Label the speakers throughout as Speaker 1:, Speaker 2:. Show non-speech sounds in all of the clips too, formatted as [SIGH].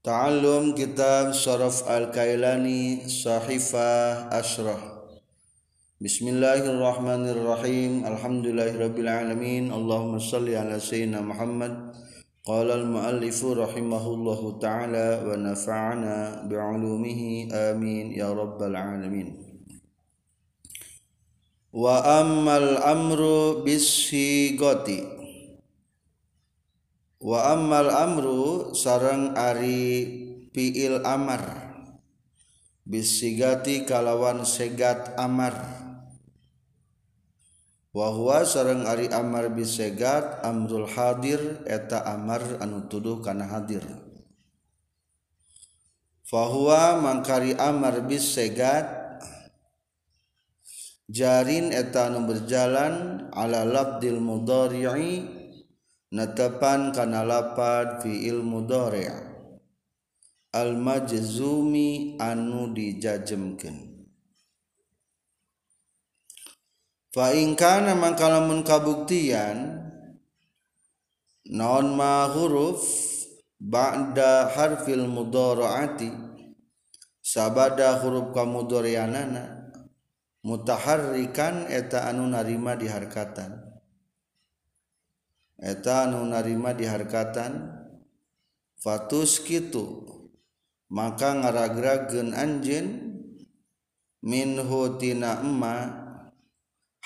Speaker 1: Ta'allum kitab Syaraf Al-Kailani Sahifah Ashrah. Bismillahirrahmanirrahim. Alhamdulillahirabbil alamin. Allahumma salli ala sayyidina Muhammad. Qala al-muallifu rahimahullahu ta'ala wa nafa'ana bi'ulumihi. Amin. Ya rabbal alamin. Wa ammal amru bisigoti wa ammal amru sarang ari fiil amar. Bisigati kalawan segat amar. Wahwa sarang ari amar bisegat amrul hadir eta amar anu tuduh kana hadir. Fahuwa mangkari amar bisegat jarin eta anu berjalan ala labdil mudhari'i natapan kana lapad fi'il mudhari' al majzumi anu dijajemkeun. Fa in kana mangkalamun kabuktian naon ma huruf ba'da harfil mudhara'ati sabada huruf kamudhari'anana mutaharrikan eta anu narima diharkatan. eta anu narima diharkatan fatus kitu. Maka ngaragragen anjen minhu tina emma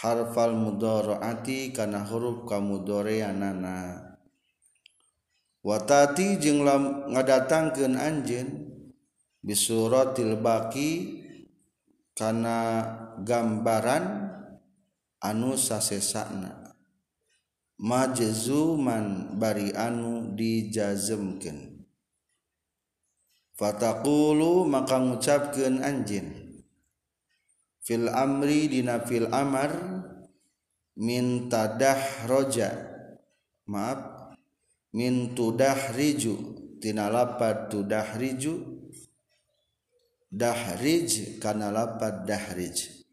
Speaker 1: harfal mudoroati karena huruf kamudoreanana. Watati jeng lam ngadatangkeun anjen bisuratil baki karena gambaran anu sasesana. majzuman bari anu dijazemkeun. Fataqulu maka ngucapkeun anjeun. Fil amri dina fil amar min tadah roja maaf min tudah riju tina lapad tudah riju dahrij kana lapad dahrij.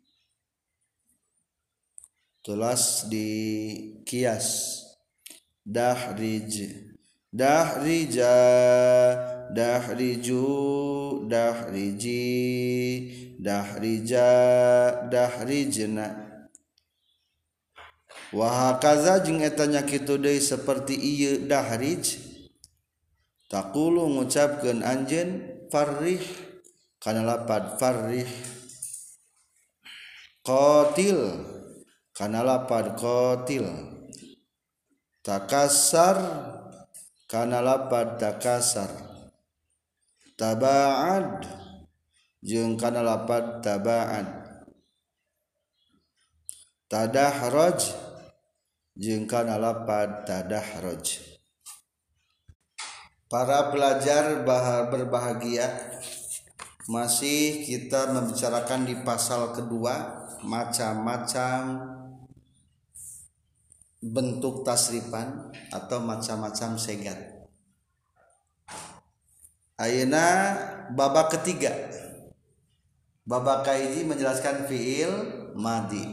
Speaker 1: Tulas di kias. Dahrij. Dahrija. Dahriju. Dahriji. Dahrija. Dahrijna wahakaza jeung eta nya kitu deui seperti ieu dahrij. Taqulu ngucapkeun anjeun farrih. Kana lapad farrih. Qatil kana lapad qatil takasar kana lapad takasar. Tabaad jeung kana lapad tabaad. Tadahraj jeung kana lapad tadahraj. Para pelajar berbahagia masih kita membicarakan di pasal kedua macam-macam bentuk tasrifan atau macam-macam segat Ayeuna babak ketiga. Babak kaiji menjelaskan fiil madi.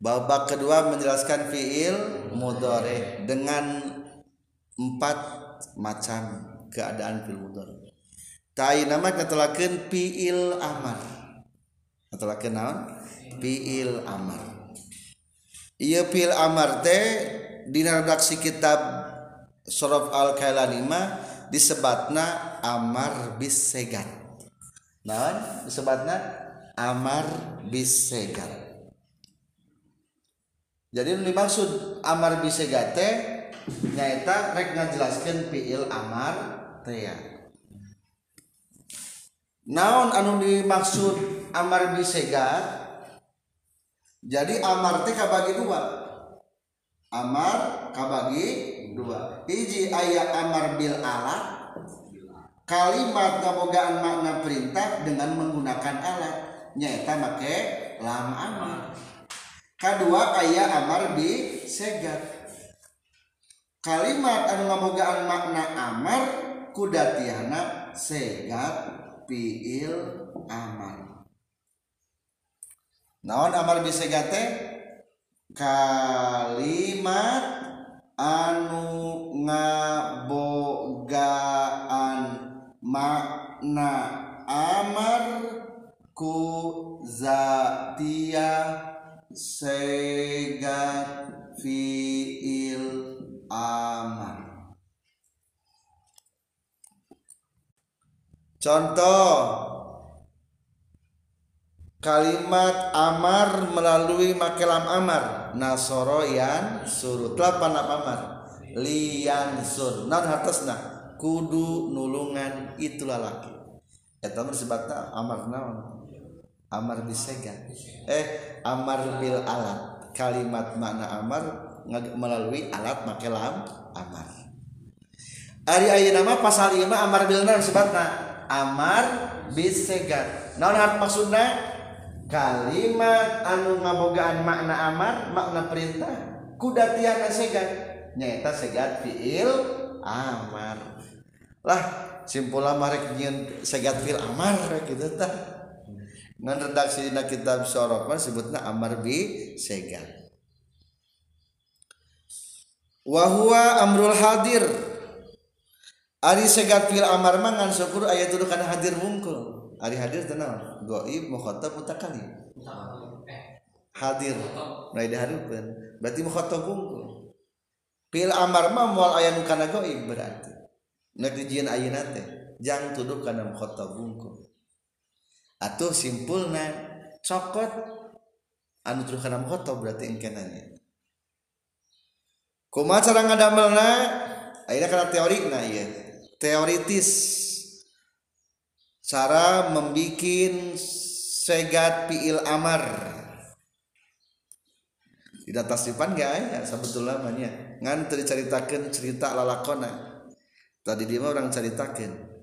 Speaker 1: Babak kedua menjelaskan fiil mudore dengan empat macam keadaan fiil mudore tai nama ketelakeun fiil amar. Ketelakeun naon? Fiil amar Ieu fil amar teh dina redaksi kitab Sorof al Kailani mah disebatna amar bisegat. Naon disebatna amar bisegat. Jadi nu dimaksud amar bisegat teh nyaeta rek ngajelaskeun fiil amar teh. Naon anu dimaksud amar bisegat jadi amar teh kabagi dua. Amar kabagi dua. Hiji ayat amar bil alat kalimat ngabogaan makna perintah dengan menggunakan alat. Nyata make lam amar kedua ayat amar bi segat. Kalimat anu ngabogaan makna amar kudatiana segat piil amar naon amar bisegate kalimat anu ngabogaan makna amar ku zatia segat fiil amar. Contoh kalimat amar melalui makelam amar. Nasoroyan surut. Lapan amar. Lian sur. Nah. Atasna kudu nulungan itulah laki eta disebutna amar naon? Amar bisegan eh amar bil alat. Kalimat makna amar melalui alat makelam amar. Ari ayeuna nama pasal ieu amar bil naon sebutna amar bisegan naon maksudna kalimat anu ngabogaan makna amar makna perintah kuda tiana segat nyata segat fiil amar. Lah simpul amar nyian segat fiil amar gitu tah ngan redaksi dina kitab sorok mah sebutna amar bi segat. Wahwa amrul hadir. Ari segat fiil amar mangan syukur ayat tuduh kana hadir mungkul. Ari hadir tenang goib mukhotob mutakali hadir. Mulai dihadirkan berarti mukhatab bungkul pil amar ma mual ayah nukana goib berarti. Nak dijian ayah nate jangan tuduh kana mukhatab bungkul atau simpulna cokot anu tuduh kana mukhatab berarti engkenanya kumaha cara ngadamelna akhirnya karena teori nah iya teoritis. Cara membikin segat piil amar. Tidak tasifan gak ya sebetulnya namanya ngan ceritakan cerita lalakona. Tadi dia orang ceritakan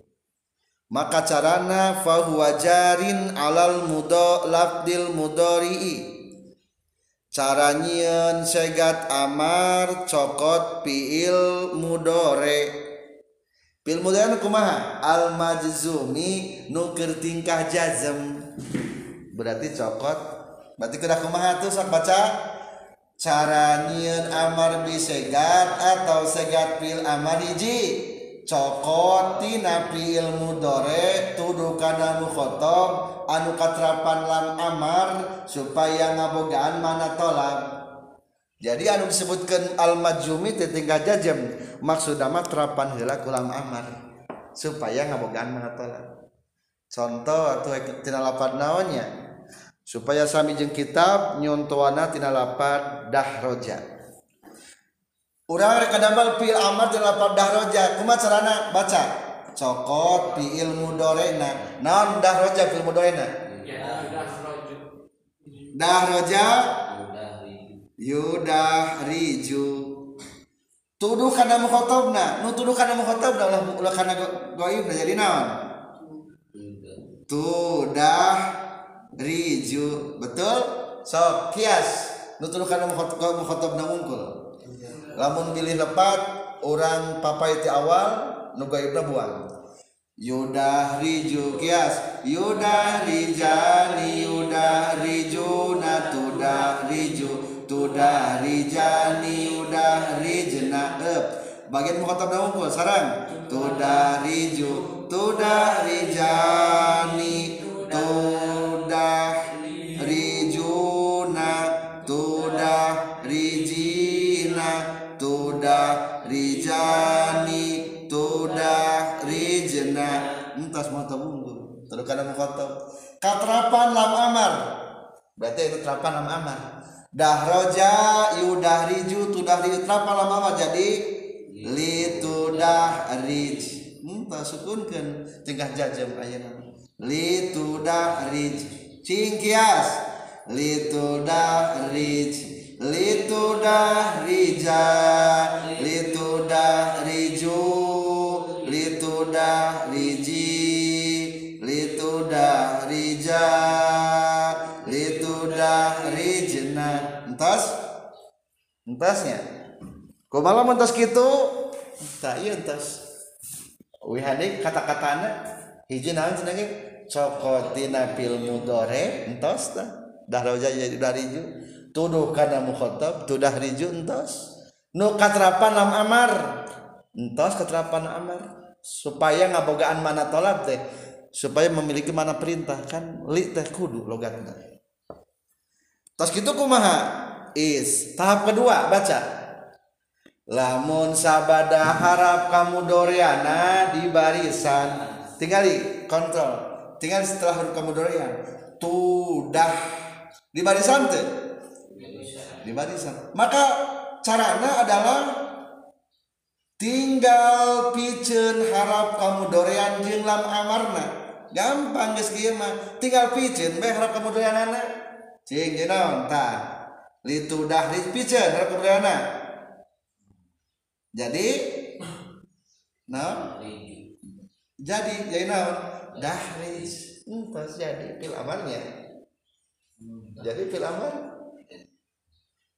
Speaker 1: maka carana fahuwa jarin alal mudo labdil mudori'i. Cara nyieun segat amar cokot piil mudore mudahan kumaha? Al majzumi nukir tingkah jazm. Berarti cokot. Berarti kena kumaha tuh sok baca? Cara nyian amar bi segat atau segat pil amar hiji. Cokot tina pil mudore tuduh kana mukhotob anu katrapan lam amar supaya ngabogaan mana tolak. Jadi anu disebutkan al majumi tinggal jajam. Maksud nama terapan heula kulam amar. Supaya ngabogaan mengatakan contoh atau tina lapan naonnya supaya sami jeung kitab nyontoana tina lapan dahroja. Urang rek kadambal pil amar tina lapan dahroja. Kumaha carana? Baca. Cokot fi ilmu dorena naon dahroja fi ilmu dorena dahroja yudah riju tuduh karena mukhotobna nu tuduh karena mukhotobna ulah ulah karena goib jadi naon? Tudah riju betul? So kias. Nu tuduh karena mukhotobna unggul lamun pilih lepat orang papai ti awal nu goibna buang. Yudah riju kias. Yudah rijani yudah riju natudah riju tudah rijani udah rijna ep bagian mukhatab na unggul sarang. Tudah riju tudah rijani tudah rijuna tudah rijina tudah rijani tudah rijna entas mukhatab unggul terus kana mukhatab katrapan lam amar. Berarti itu terapan lam amar dahroja yudah riju tudah riju kenapa lama jadi li tudah rij hmm, tak sukunkan tingkah jajam ayana li tudah rij cingkias li tudah rij li tudah rija rijna entas? Entasnya? Kok malah entas gitu? Tak iya entas. Wihade kata-katana hiji naon cenah cokotina fil mudore entos tah dah roja jadi dari ju tuduh kana mukhatab tudah riju entos nu katrapan lam amar. Entos katrapan amar. Supaya ngabogaan mana tolak teh. Supaya memiliki mana perintah. Kan li teh kudu logatna tos gitu kumaha is. Tahap kedua baca. Lamun sabada harap kamu doriana di barisan. Tinggali kontrol. Tinggal setelah huruf kamu dorian. Tudah. Di barisan teh? Di barisan. Maka caranya adalah tinggal piceun harap kamu dorean jeung lam amarna. Gampang kieu mah. Tinggal piceun bae harap kamu doreanana cing jeung naon tah litu dahri piceun harap kamu doreanana jadi naon jadi jadi naon dahris. Entos jadi pil amarnya jadi pil amar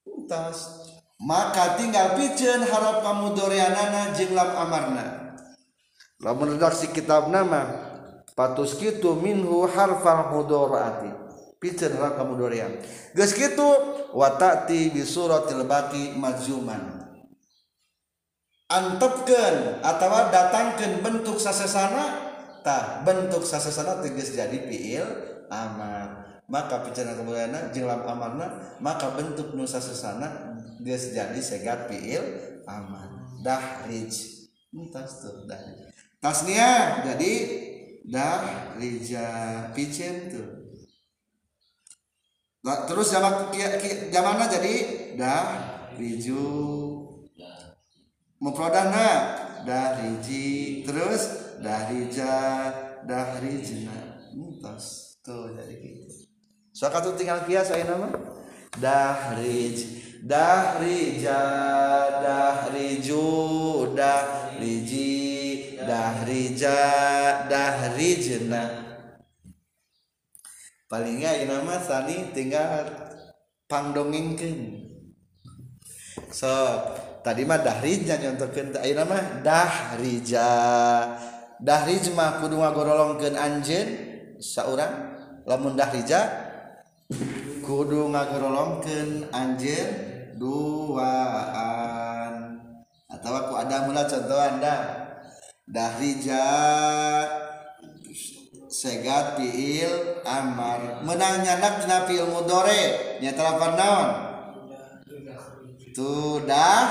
Speaker 1: entos maka tinggal piceun harap kamu doreanana jeung lam amarna. Lamun redaksi kitab nama patus kitu minhu harfal mudorati piceun harap kamu kitu wa ta'ti bi suratil baqi majzuman antepkeun atawa datangkeun bentuk sasesana tah bentuk sasesana tegas jadi fiil amar maka kemudian jeung lam amarna maka bentuk nusa sesana geus jadi segat fiil aman. Dahrij. Entas tuh dahrij. Tasnia jadi dahrija. Picen tuh terus zaman zamanna jadi dahriju mufradana dahriji terus dahrija dahrijna entas tuh jadi gitu so tuh tinggal kias saya nama dahrij dahrija dahriju dahriji dahrija dahrijna paling nggak nama Sani tinggal pangdongengkeun so tadi mah dahrijnya nyontokeun teh. Ayeuna mah dahrija dahrij mah kudu ngagorolongkeun anjeun saurang. Lamun dahrija kudu ngagorolongkeun anjeun duaan. Atawa ku ada mula contoh anda dahrija segat fiil amar. Menang nyanak dina fiil mudore nyata lapan naon? Tudah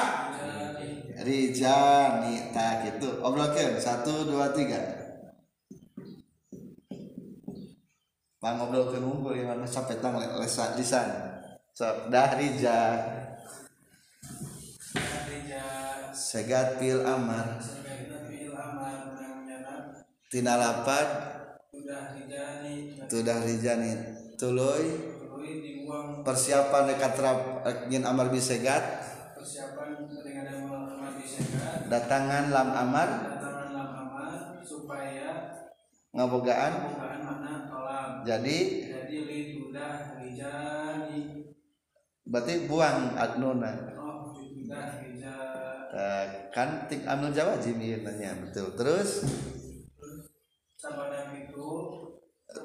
Speaker 1: rijani. Tak gitu. Obrolkan satu dua tiga. Pangobrolkan unggul yang mana sampai tang lesan lisan. So dahrija segat pil amar. Tina lapad tudah rijani tuluy persiapan dekat terap ingin amar bisegat datangan lam amar. Ngabogaan. jadi? Berarti buang adnuna kan tik amil jawajib nanya. Betul. Terus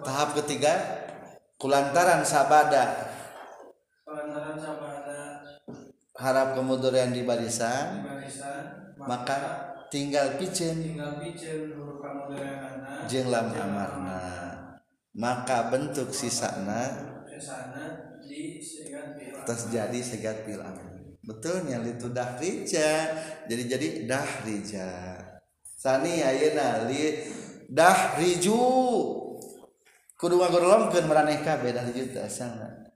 Speaker 1: tahap ketiga kulantaran sabada. Harap kemudian di barisan. Maka tinggal pijen jeng lam amarna. Maka bentuk sisana. Terjadi segat pil amar betulnya itu dahrija jadi jadi dahrija sani ayeuna li dahriju kudu ngagorolongkeun maraneh kabeh dahriju teh asalna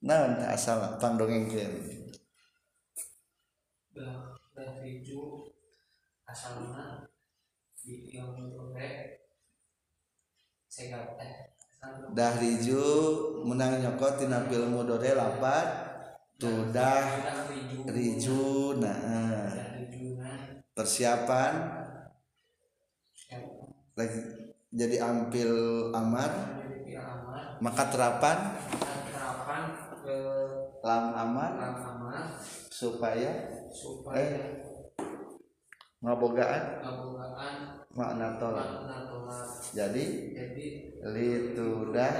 Speaker 1: naon teh asal pangdongengkeun
Speaker 2: dahriju asalna di ilmu tore segat teh
Speaker 1: dahriju menang nyokot tina fil mudore lapat. Tudah riju nah. Persiapan. Lagi jadi ampil amar. Maka terapan. Lam amar. supaya eh ngabogaan. makna tolak. Jadi litudah.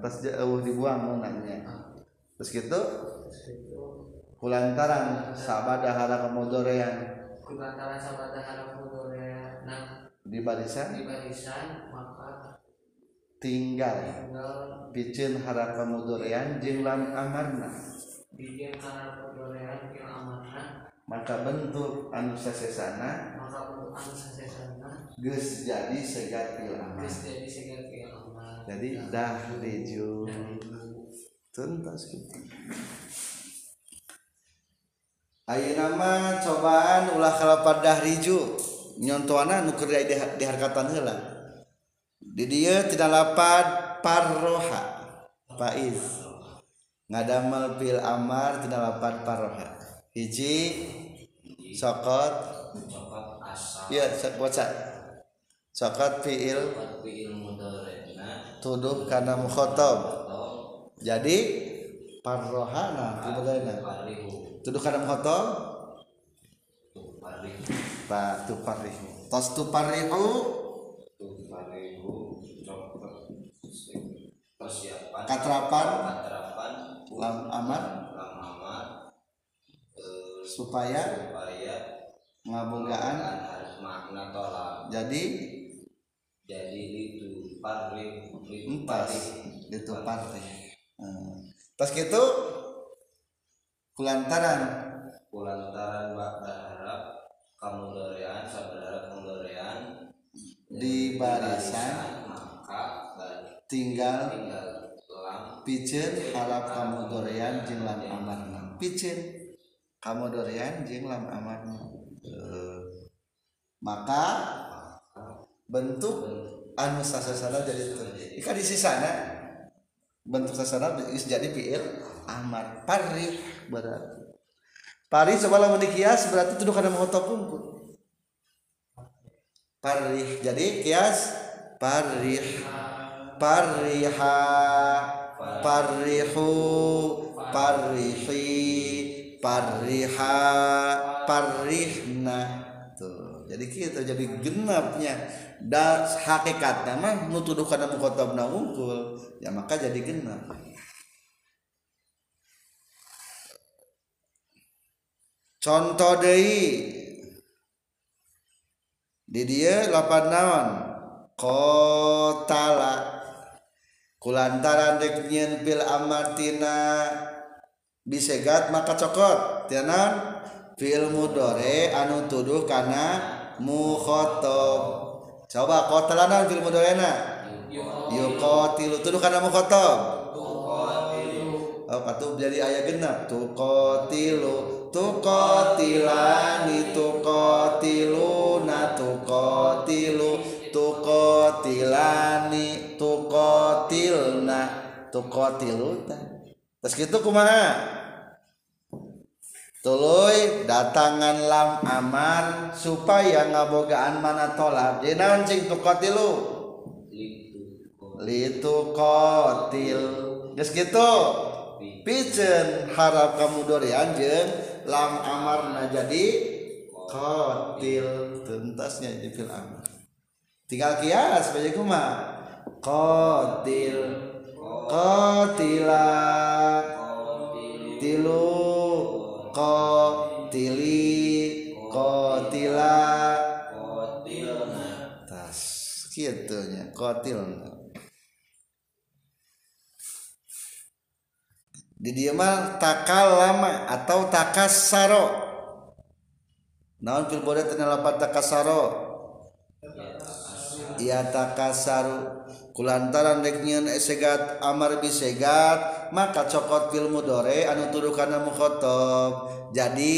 Speaker 1: pas jauh dibuang nanya terus gitu kulantaran sabada hala kemudorean
Speaker 2: Kulantaran sabada harap mudore nah
Speaker 1: di barisan
Speaker 2: di barisan maka
Speaker 1: tinggal. Picin harap kemudorean jeung lam amarna.
Speaker 2: Bikin karena kedorean jeung amarna.
Speaker 1: Maka bentuk anu sasesana
Speaker 2: maka bentuk anu sasesana
Speaker 1: geus jadi segatil amal
Speaker 2: geus jadi segatil amal
Speaker 1: jadi dah diju tuntas gitu. Ayeuna mah cobaan ulah kalapan dah riju. nyontoana nu di harkatan heula. Di dieu tina lapad parroha faiz. Ngadamel fil amar tina lapad parroha hiji sokot ya baca sokot fiil tuduh karena mukhotob. Jadi parrohana tuduh karena mukhotob.
Speaker 3: Parihu
Speaker 1: ta tu parihu tos tu parihu
Speaker 3: tu parihu cokot persiapan
Speaker 1: katrapan
Speaker 3: katerapan
Speaker 1: lam amar
Speaker 3: lam amat.
Speaker 1: Supaya
Speaker 3: supaya
Speaker 1: ngabogaan
Speaker 3: harus makna tolak.
Speaker 1: Jadi?
Speaker 3: Jadi itu parihu itu
Speaker 1: entas itu partai hmm. tas gitu kulantaran
Speaker 3: kulantaran bak dorean saudara kamu dorean
Speaker 1: di barisan
Speaker 3: maka
Speaker 1: tinggal piceun harap kamu dorean jeung lam amarna. Piceun kamu jeung lam amarna. Eh, maka bentuk anu sasana jadi itu jika di sisana bentuk sasana jadi fiil amar parih berarti parih coba lamun dikias berarti tuduh kana mengotop pungkul parih jadi kias parih pariha parihu parihi pariha parihna. Tuh jadi gitu jadi genapnya. Da hakikatnya mah nutuduh kana mukotabna unggul ya maka jadi genap contoh Dei di dia 8 naon? Kotala. Kulantaran dek nyen pil amartina bisegat maka cokot. Tianan fil mudore anu tuduh karena mukhotob. Coba kotalanan fil mudorena? Yukotilu. Tuduh karena mukhotob. Oh, jadi ayat genap. Tu kotilu tu kotilani tu kotiluna tu kotilu terus gitu kumaha? Tuluy datangan lam amar supaya ngabogaan mana tolak. Jadi naon cing tu kotilu
Speaker 3: itu
Speaker 1: litu kotil geus gitu piceun harap kamu dorian jeung lam amarna jadi kotil tuntasnya jadi fil amar. Tinggal kias baca kumaha kotil kotila tilu kotili kotila tas kitu nya. Kotilna di dia mah takalama atau takasaro. Naon fil boda teu lapan takasaro? Ia takasaru. Kulantaran dek nyieun segat amar bisegat maka cokot fil mudore anu tuduh kana mukhotob jadi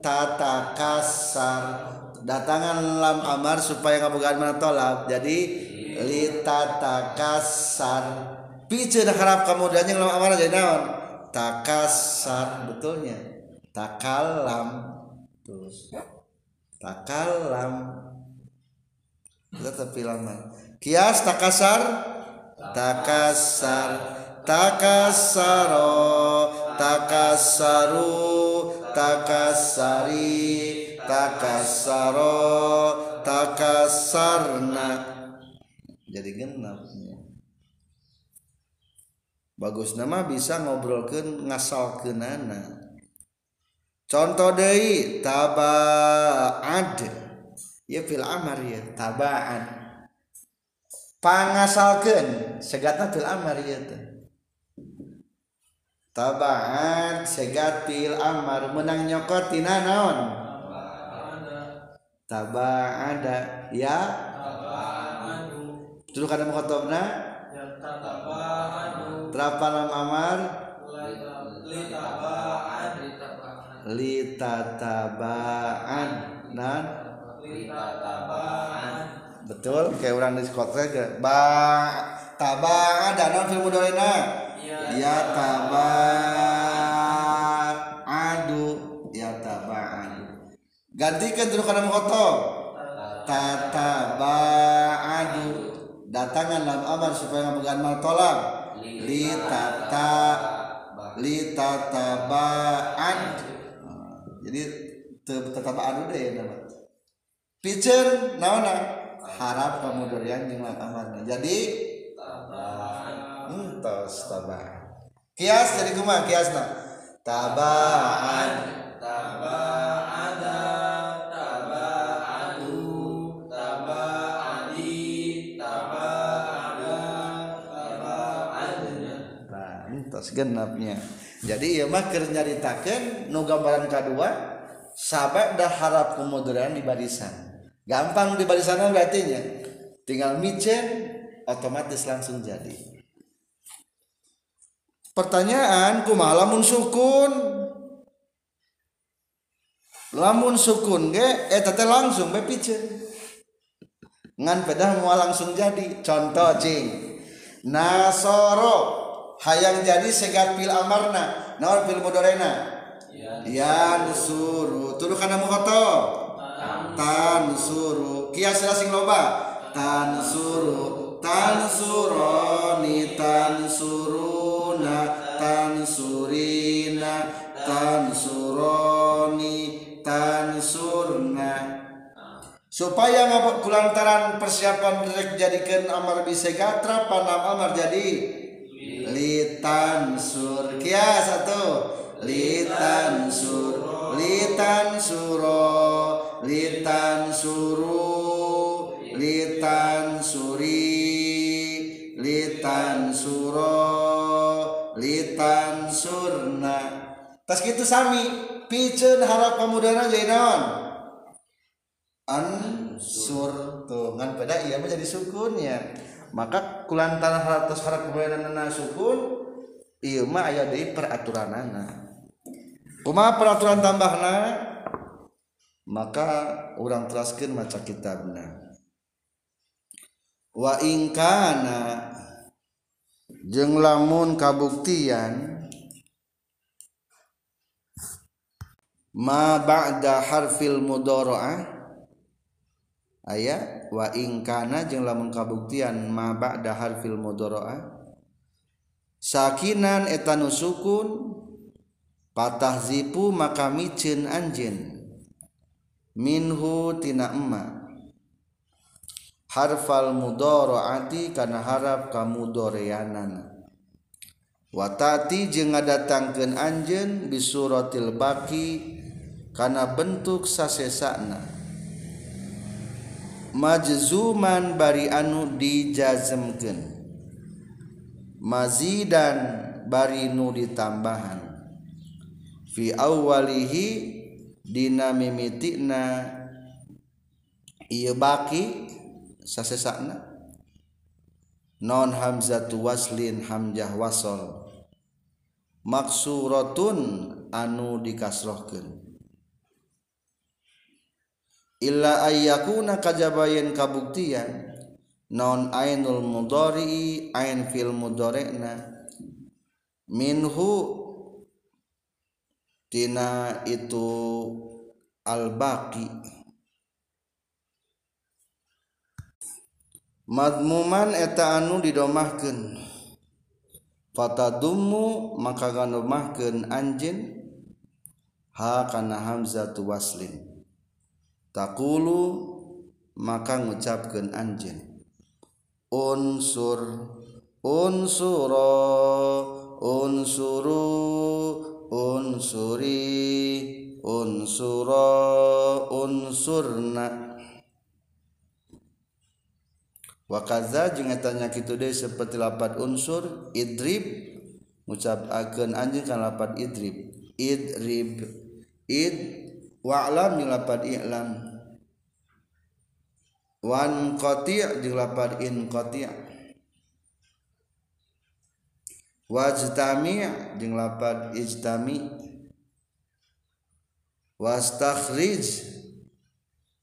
Speaker 1: tatakasar datangan lam amar supaya ngabogaan mana tolak. Jadi litatakasar piceun harap kamu dan yang lam amar jadi naon takasar betulnya. Takalam. Terus. Takalam. Kita tapi lama. Kias takasar. Takasar. Takasaro. Takasaru. Takasari. Takasaro. Takasarna. Jadi genapnya bagus nama bisa ngobrolkan ngasal kenana contoh deui tabaad ya fil amar ya tabaad pangasalkeun segatna fil amar ya tabaad segat fil amar menang nyokot tina naon tabaada ya? Dulu kada mukhatabna Terapanam amar? Litatabaan. Nan? Betul kayak orang di sekolah ke ba tabaan dan non film mudorina ya taba adu. Ya taba adu gantikan dulu kada mukhatab tataba adu. Datangan dalam amar supaya ngapegan mal tolak litata litatabaan. Ah, jadi tetabaan udah ya nama picer naona? Harap kamu durian jeung jadi jadi entos tabaan. Kias jadi kumaha? Kiasna tabaan. Genapnya. Jadi ya mah keur nyaritakeun nu gambaran kadua sabak dah harap kemudaran di barisan. Gampang di barisan berarti nya. Tinggal micen otomatis langsung jadi. Pertanyaan kumaha lamun sukun? Lamun sukun ge eta teh langsung bae piceun. Ngan pedah mau langsung jadi. Contoh cing. Nasoro hayang jadi segat pil amarna naon pil mudorena ya nusuru. Turu kana mukhoto tan suru kias sing loba? Tan suru tan suroni tan suruna tan surina tan suroni tan surna supaya ngabot kulantaran persiapan rek jadikan amar bisegatra panam amar jadi litan sur. Kia satu. Litan sur. Litan suro. Litan suru. Litan suri. Litan suro. Litan surna. Tas gitu sami. Piceun harap pamudana jadi naon? Ansur. Tuh ngan pada iya menjadi sukunnya maka kulantaran halatos harap kemudianana sukun iya mah aya deui peraturanana kumaha peraturan tambahna? Maka orang teraskeun maca kitabna. Wa ingkana jeng lamun kabuktian ma ba'da harfil mudoro'ah aya wa ingkana jeung lamun kabuktian ma ba'da harfil mudharaah sakinan eta nu sukun patah zipu maka micin anjen minhu tina emma. Harfal mudharaati kana harap kamudoreanana watati jeung ngadatangkeun anjeun bisuratil baqi kana bentuk sasesana majzuman bari anu dijazemkeun. Mazidan bari nu ditambahan. Fi awwalihi dina mimitina ieu baki sasesakna non hamzatu waslin hamzah wasol. Maksuratun anu dikasrohkeun. illa ayyakuna kajabayan kabuktian. Non ainul mudhari ain fil mudhari'na minhu tina itu al baqi madmuman eta anu didomahkeun. Fatadummu maka ganomahkeun anjeun. Ha kana hamzatu waslin. Takulu maka ngucapkeun anjeun. Unsur unsuro unsuru unsuri unsura unsurna. Wakaza jeung tanya kitu deui seperti lapat unsur idrib ngucap akan anjeun kan lapat idrib. Idrib id wa'lam jeung lapat i'lam. Wan qati' jeung in qati' wajtami jeung lapat ijtami. Wastakhrij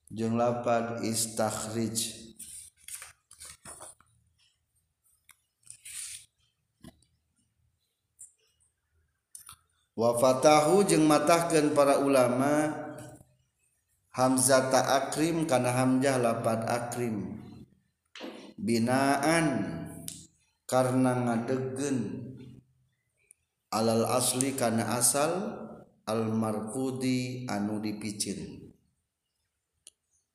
Speaker 1: jeung lapat istakhrij. Wafatahu jeung matahkeun para ulama Hamzata akrim karena Hamzah lapat akrim. Binaan karena ngadegen alal asli karena asal almarkudi anu dipicin.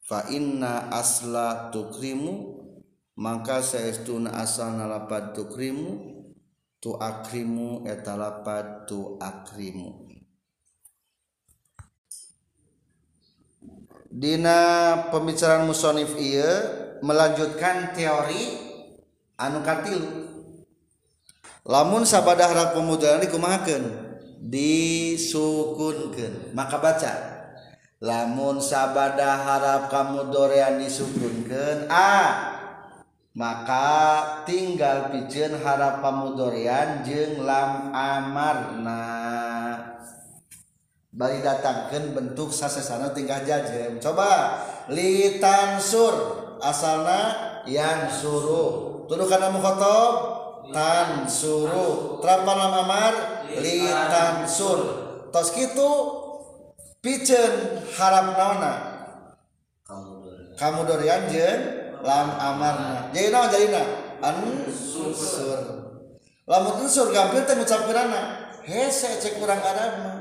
Speaker 1: Fa inna asla tukrimu maka saestuna asal nalapat tukrimu tu akrimu etalapat tu akrimu. Dina pembicaraan musonif iya melanjutkan teori anu katilu lamun sabadah harap pemudaran dikumahakeun disukunkeun. Maka baca. Lamun sabadah harap kamu dorean disukunkeun a maka tinggal pijen harap kamu jeung jeng lam amarna. Bari datangkeun bentuk sasesana tinggal jajem coba litansur asalna yang suruh tuduh kana mukhatab tan suruh terapan lam amar litansur tos kitu pijeun harap naona.
Speaker 3: Kamu dorian
Speaker 1: jeung lam amarna. Jadi naon jadi na ansur lamun unsur gampil teh ngucapkeunana. Hese cek kurang Arab mah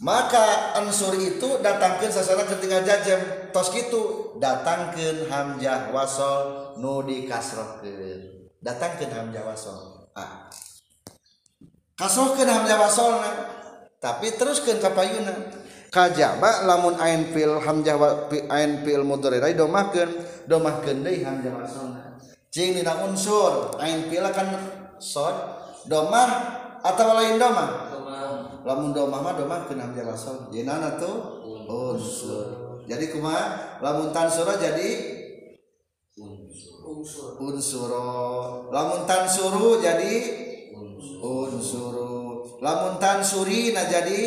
Speaker 1: maka ansur itu datangkan sasana ketika jajem. Tos gitu datangkan hamjah wasol nu dikasrokeun datangkan hamjah wasol. Ah. Kasrokeun hamjah wasolna tapi teruskan kapayuna kajaba lamun ain fil hamjah wa ain fil mudharirai domahkeun domahkeun deui hamjah wasolna. Cing dina unsur ain fil kan sod domah atau lain domah? lamun domah mah domah kena jalason jenana tuh unsur. Jadi kuma lamun tansuro jadi?
Speaker 3: Unsur.
Speaker 1: Unsuro. Lamun tansuru jadi? Unsuru. Lamun tansuri nah jadi?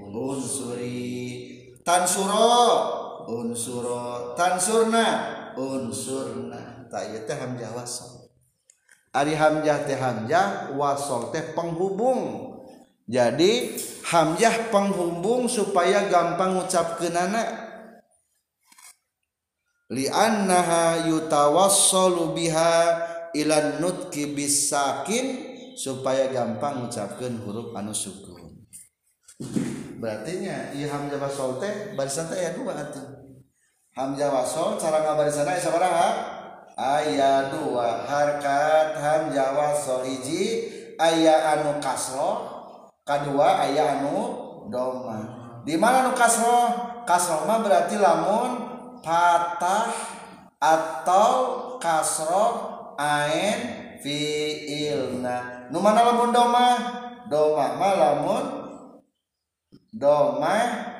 Speaker 1: Unsuri. Tansuro? Unsuro. Tansurna? Unsurna. Tak iya teh hamjah wasol. Ari hamjah teh hamjah wasol teh penghubung. jadi hamzah penghubung supaya gampang ngucapkeunana. Anak li'annaha yutawassalu biha ilan nutki bisakin supaya gampang ngucapkeun huruf anu sukun. Berarti nya ieu hamzah wasol teh barisan teh aya dua atuh. Hamzah wasol cara ngabarisan aya sabaraha aya dua harkat hamzah wasol hiji aya anu kasroh kedua ayah anu doma. Di mana nu kasroh kasroh mah berarti lamun patah atau kasroh ain fiilna. Nu mana lamun doma? Doma mah lamun doma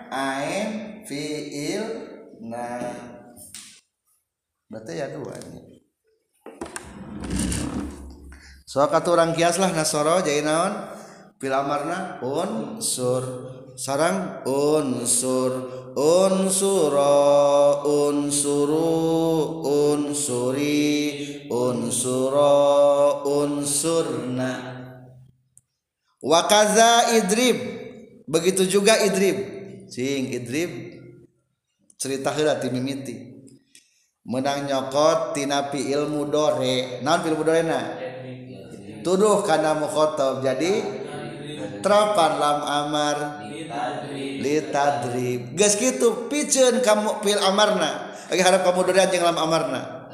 Speaker 1: ain fiilna. Berarti ya dua ini. So kata orang kias lah nasoro jadi naon? Fil amarna? Unsur sarang? Unsur unsuro unsuru unsuri unsuro unsurna wakaza idrib. Begitu juga idrib. Sing idrib. Cerita heula ti mimiti. Menang nyokot tina pi ilmu dore. Naon pi ilmu dore na? Tuduh kana mukhotob. Jadi trapan lam amar. Litadrib. Geus kitu piceun kamu fil amarna. Oke harap kamu dorean jeung lam amarna.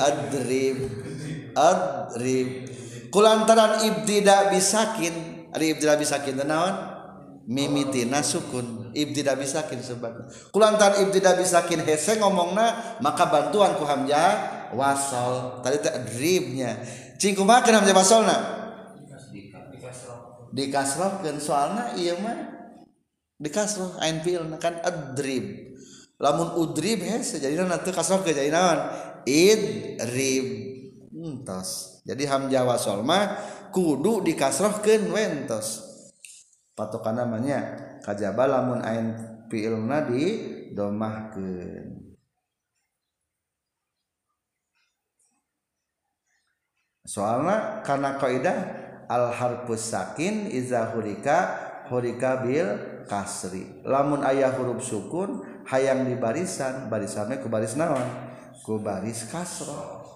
Speaker 1: Adrib. Adrib. Kulantaran ibtida bisakin. Ari ibtida bisakin naon? Mimitina sukun. Ibtida bisakin sebab kulantaran ibtida bisakin hese ngomongna maka bantuan ku hamzah wasal tadi tadribnya cingku makan hamzah wasalna dikasrohkeun soalna ieu mah dikasroh ain fi'ilna kan adrib lamun udrib hese jadi nanti kasroh ke jadi naon? Idrib. Entos. Jadi hamzah wasol mah kudu dikasrohkeun wentos patokan namanya kajaba lamun ain fiilna di domahkeun soalnya karena kaidah al harfus sakin iza hurika hurika bil kasri. Lamun ayah huruf sukun hayang di barisan barisannya ku baris naon? Ku baris kasroh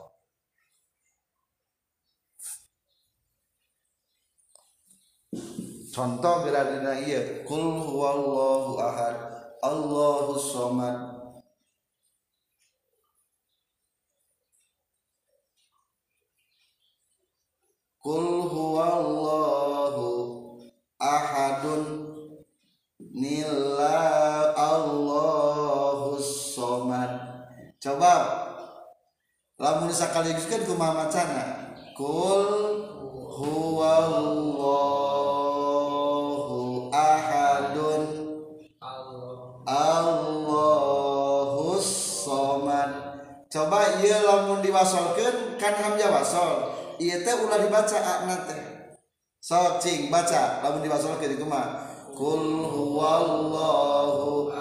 Speaker 1: contoh geradina iya kul huwallahu ahad Allahu somad. Kul huwallahu ahadun nila Allahu somad. Coba. Lamun sakaligus kan kumaha macana? Kul huwallahu ahadun Allahus somad. Coba iya lamun diwasolkeun kan hamzah wasol iya teh ulah dibaca akna teh. So cing baca. Lamun diwasolkeun itu mah kul huwallahu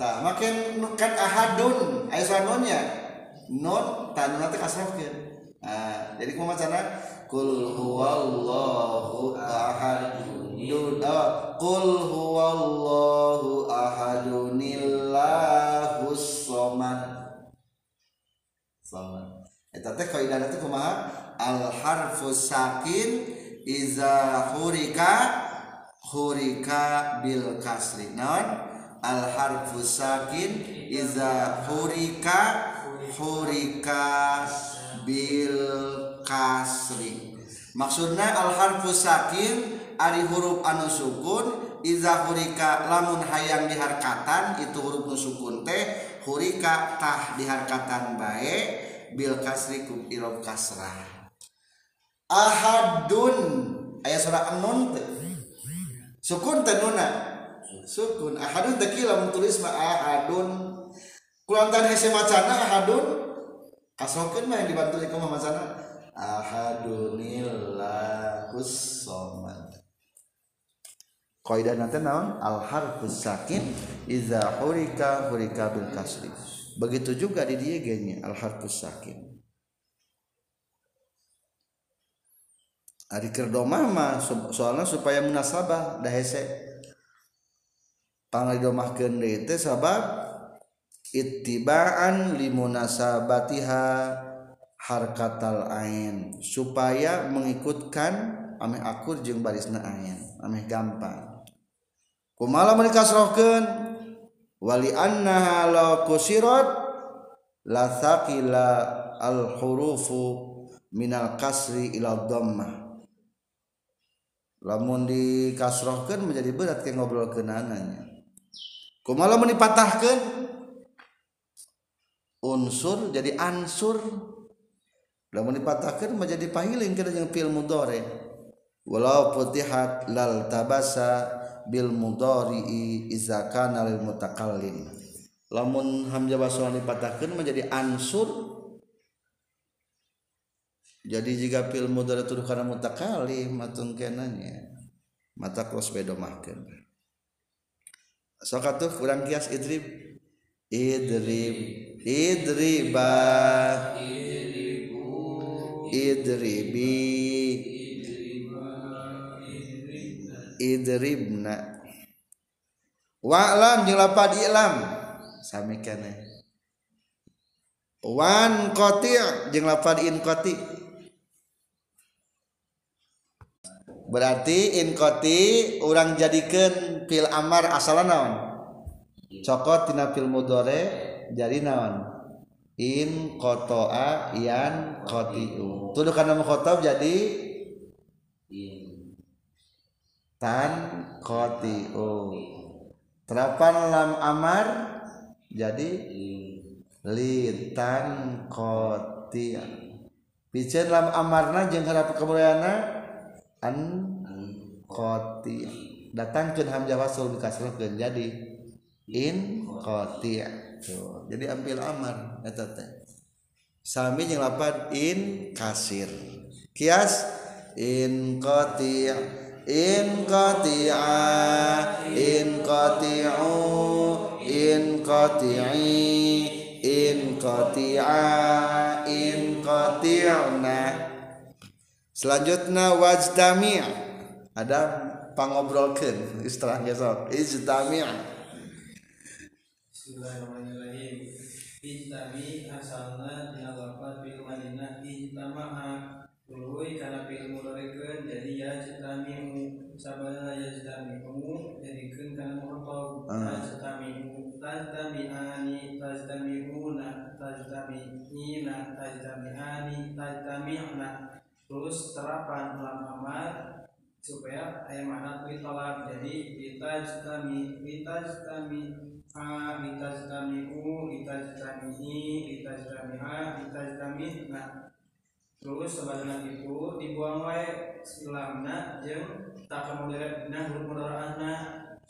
Speaker 1: tah makin kan ahadun. Aya sanonya non tanuna teh kasrohkeun nah jadi kumaha macana kul huwallahu ahadun. Oh, kul huwallahu ahadunillahus Eta teh kaidahna teh kumaha? Al harfu sakin iza hurika hurika bil kasri. Naon? Al harfu sakin iza hurika hurika bil kasri. Maksudna al harfu sakin ari huruf anu sukun iza hurika lamun hayang diharkatan itu huruf nu sukun teh hurika tah diharkatan baik bil kasri ku irob kasrah ahadun. Aya surah an-nun sukun teh nuna. Sukun. Ahadun teh lamun tulis mah ahadun. Kulantan hese macana ahadun. Kasrokeun mah yang dibantu ieu mah macana? Ahadunillahus somad. Kaidah nanti naon? Al harfus sakin. Iza hurika hurika bil kasri begitu juga di dia gengnya al harfus sakin. Ari kerdomah mah soalnya supaya munasabah dah hese. Pangalidomahkeun deui teh sabab ittibaan limunasabatiha harkatal ain. Supaya mengikutkan ameh akur jeung barisna ain ameh gampang. Kumaha mun kasrohkeun wali annaha law kusirat la thaqila al hurufu minal kasri ila dhammah. Lamun dikasrohkeun menjadi berat ke ngobrol kenananya kumaha mun dipatahkeun unsur jadi ansur. Lamun dipatahkeun menjadi pahiling kita jeung fil mudhari. Walau putihat lal tabasa bil mudhari iza kana lil mutakallim lamun hamzah wasal dipatahkeun menjadi ansur. Jadi jika fil mudhari itu kana mutakallim matun kenanya mata kos bedomahkeun. Sok atuh urang kias idrib. Idrib idriba idribi idribna. Wa'lam jeung lapad i'lam. Sami keneh wan qati' jeung lapad in qati' berarti in qati' urang jadikeun fil amar asalna naon? Cokot tina fil mudore jadi naon? In qata'a yan qati'u. Tuduh kana mukhatab jadi tan koti terapan lam amar jadi litan koti pijen lam amarna jeung harap kemuliaana an koti datang ke hamzah wasl dikasrahkeun jadi. In koti tuh jadi ambil amar eta teh. Sami jeung lapan in kasir. Kias in koti in qati'a in qati'u in qati'i in qati'a in qati'na. Selanjutnya wajtami' ada pangobrolkeun istilah gesok ijtami'
Speaker 4: Bismillahirrahmanirrahim. Ijtami tajtami'ani tajtami'una tajtami'ina tajtami'ani tajtami'na terus terapan lam amar supaya ayat makna tolak jadi litajtami litajtami a litajtami'u litajtami'i litajtami'a litajtami'na. Terus sebagian itu dibuang wae lamna jeung tak kemudian dina huruf mudharaana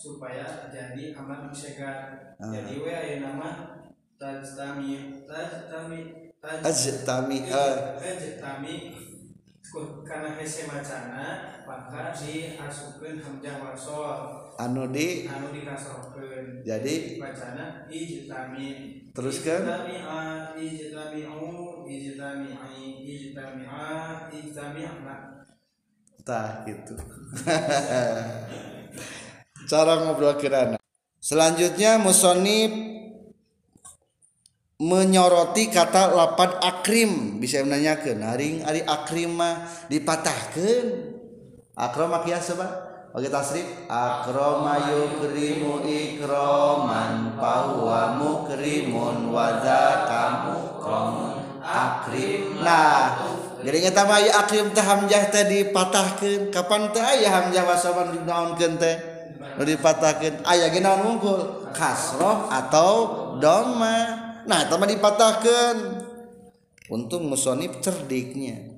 Speaker 4: supaya jadi amat disegat
Speaker 1: Ah.
Speaker 4: jadi we aya nama tajtami tajtami taj
Speaker 1: ajtami'a
Speaker 4: tajtami karena hese macana maka diasupkeun hamzah wasol
Speaker 1: anu di?
Speaker 4: Anu dikasrohkeun
Speaker 1: jadi?
Speaker 4: Bacana ijtami.
Speaker 1: Teruskan.
Speaker 4: ijtami'a ijtami'u ijtami'i ijtami'a ijtami'na
Speaker 1: tah gitu [LAUGHS] cara ngobrol kirana. Selanjutnya musonib menyoroti kata lapan akrim. Bisa menanyakan haring hari akrim mah dipatahkan akroma kias apa bagi tasrif akroma yukrimu ikroman bahwa mukrimun wadzakamu kromun akrim nah jadi kita mah akrim teh hamzah teh dipatahkeun. Kapan teh aya hamzah wasaban dinaonkeun teh dipatahkan ayah genawan unggul kasroh atau doma nah teman dipatahkan untung musonib cerdiknya.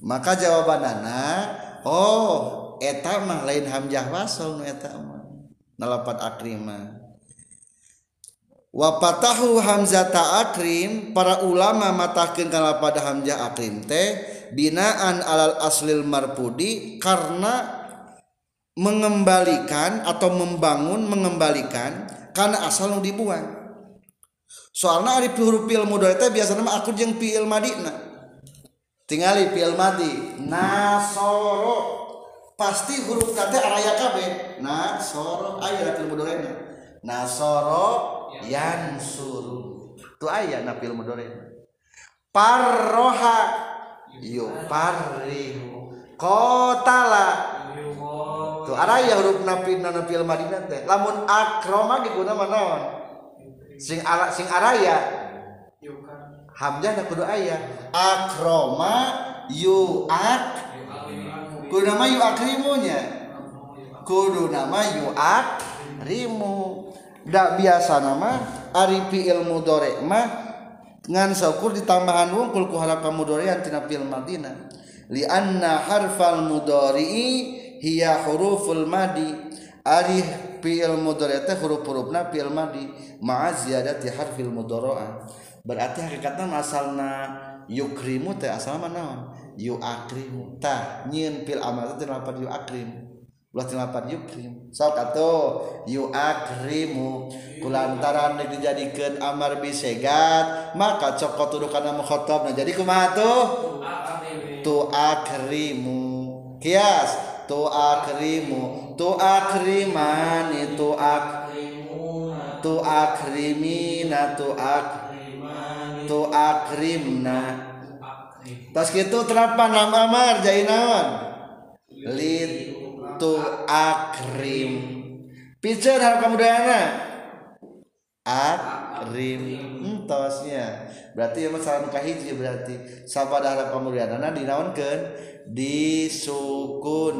Speaker 1: Maka jawaban anak oh eta mah lain hamjah wasau nu eta mah. Nalapat akrima wa patahu hamzata akrim para ulama matahkeun kana pada hamzah akrim teh binaan alal aslil marpudi karena mengembalikan atau membangun mengembalikan karena asal nu dibuang. Soalnya ari huruf fi'il mudhari teh biasana mah akur jeung fi'il madina tingali fi'il madi. Nasoro. Pasti huruf kata araya kabeh. Nasoro. Aya fi'il mudhari nasoro yansuru tu aya na fi'il mudhari parroha. Yuparrihu qatala tu araya huruf napi na fi'il madina teh. Lamun akroma diguna naon? Sing ara sing araya. Hamzah da kudu aya. Akroma yu ak kudu nama yu akrimunya kudu nama yu akrimu. Da biasa nama ari fi'il mudhari mah ngan saukur ditambahan wungkul ku harap mudhari'an tina fi'il madina li anna harfal mudhari'i hiya huruful madi. Ari fi'il mudhari. Teh huruf-hurufna fi'il madi. Ma'a ziyadati harfil mudhari'ah berarti hakikatna asalna yukrimu teh asalna naon? Yuakrimu. Tah nyieun fil amal teh lapan yuakrim. Ulah teh lapan yukrim. Sok atuh. Yuakrimu. Kulantaran dijadikeun amar bisegat maka cokot tuduh kana mukhatab nah jadi kumaha tuh? Tu akrimu kias tu akrimu tu akriman itu ak tu akrimina tu ak tu akrimna tas kitu terapan lam amar jadi naon? Lid tu akrim picer hal kemudahanna akrim. Entosnya berarti ya masalah kahiji berarti sahabat harap pemuliaanana dinaonkan disukunkan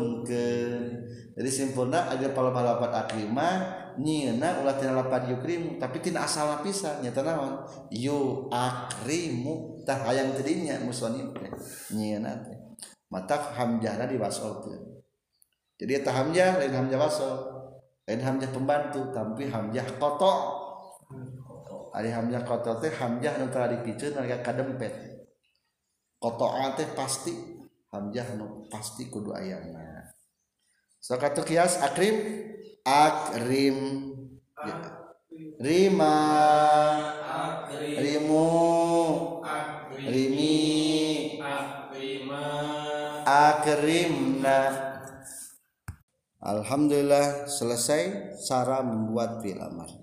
Speaker 1: jadi simpulna agar kalau balapan akrimah nyina ulah tina lapan yukrimu tapi tina asal lapisan nyata naon? Yu akrimu tah hayang tadinya musonim nyina teh mata hamjahna diwasolkeun jadi eta hamjah lain hamjah wasol lain hamjah pembantu tapi hamjah kotok Ari hamzah koto teh hamzah nu tara dipikeun nalika kadempet. Koto teh pasti hamzah nu pasti kudu ayana sok atuh kias akrim akrim. Rima. Rimu. Rimi. Akrimna. Alhamdulillah selesai cara membuat fi'il amar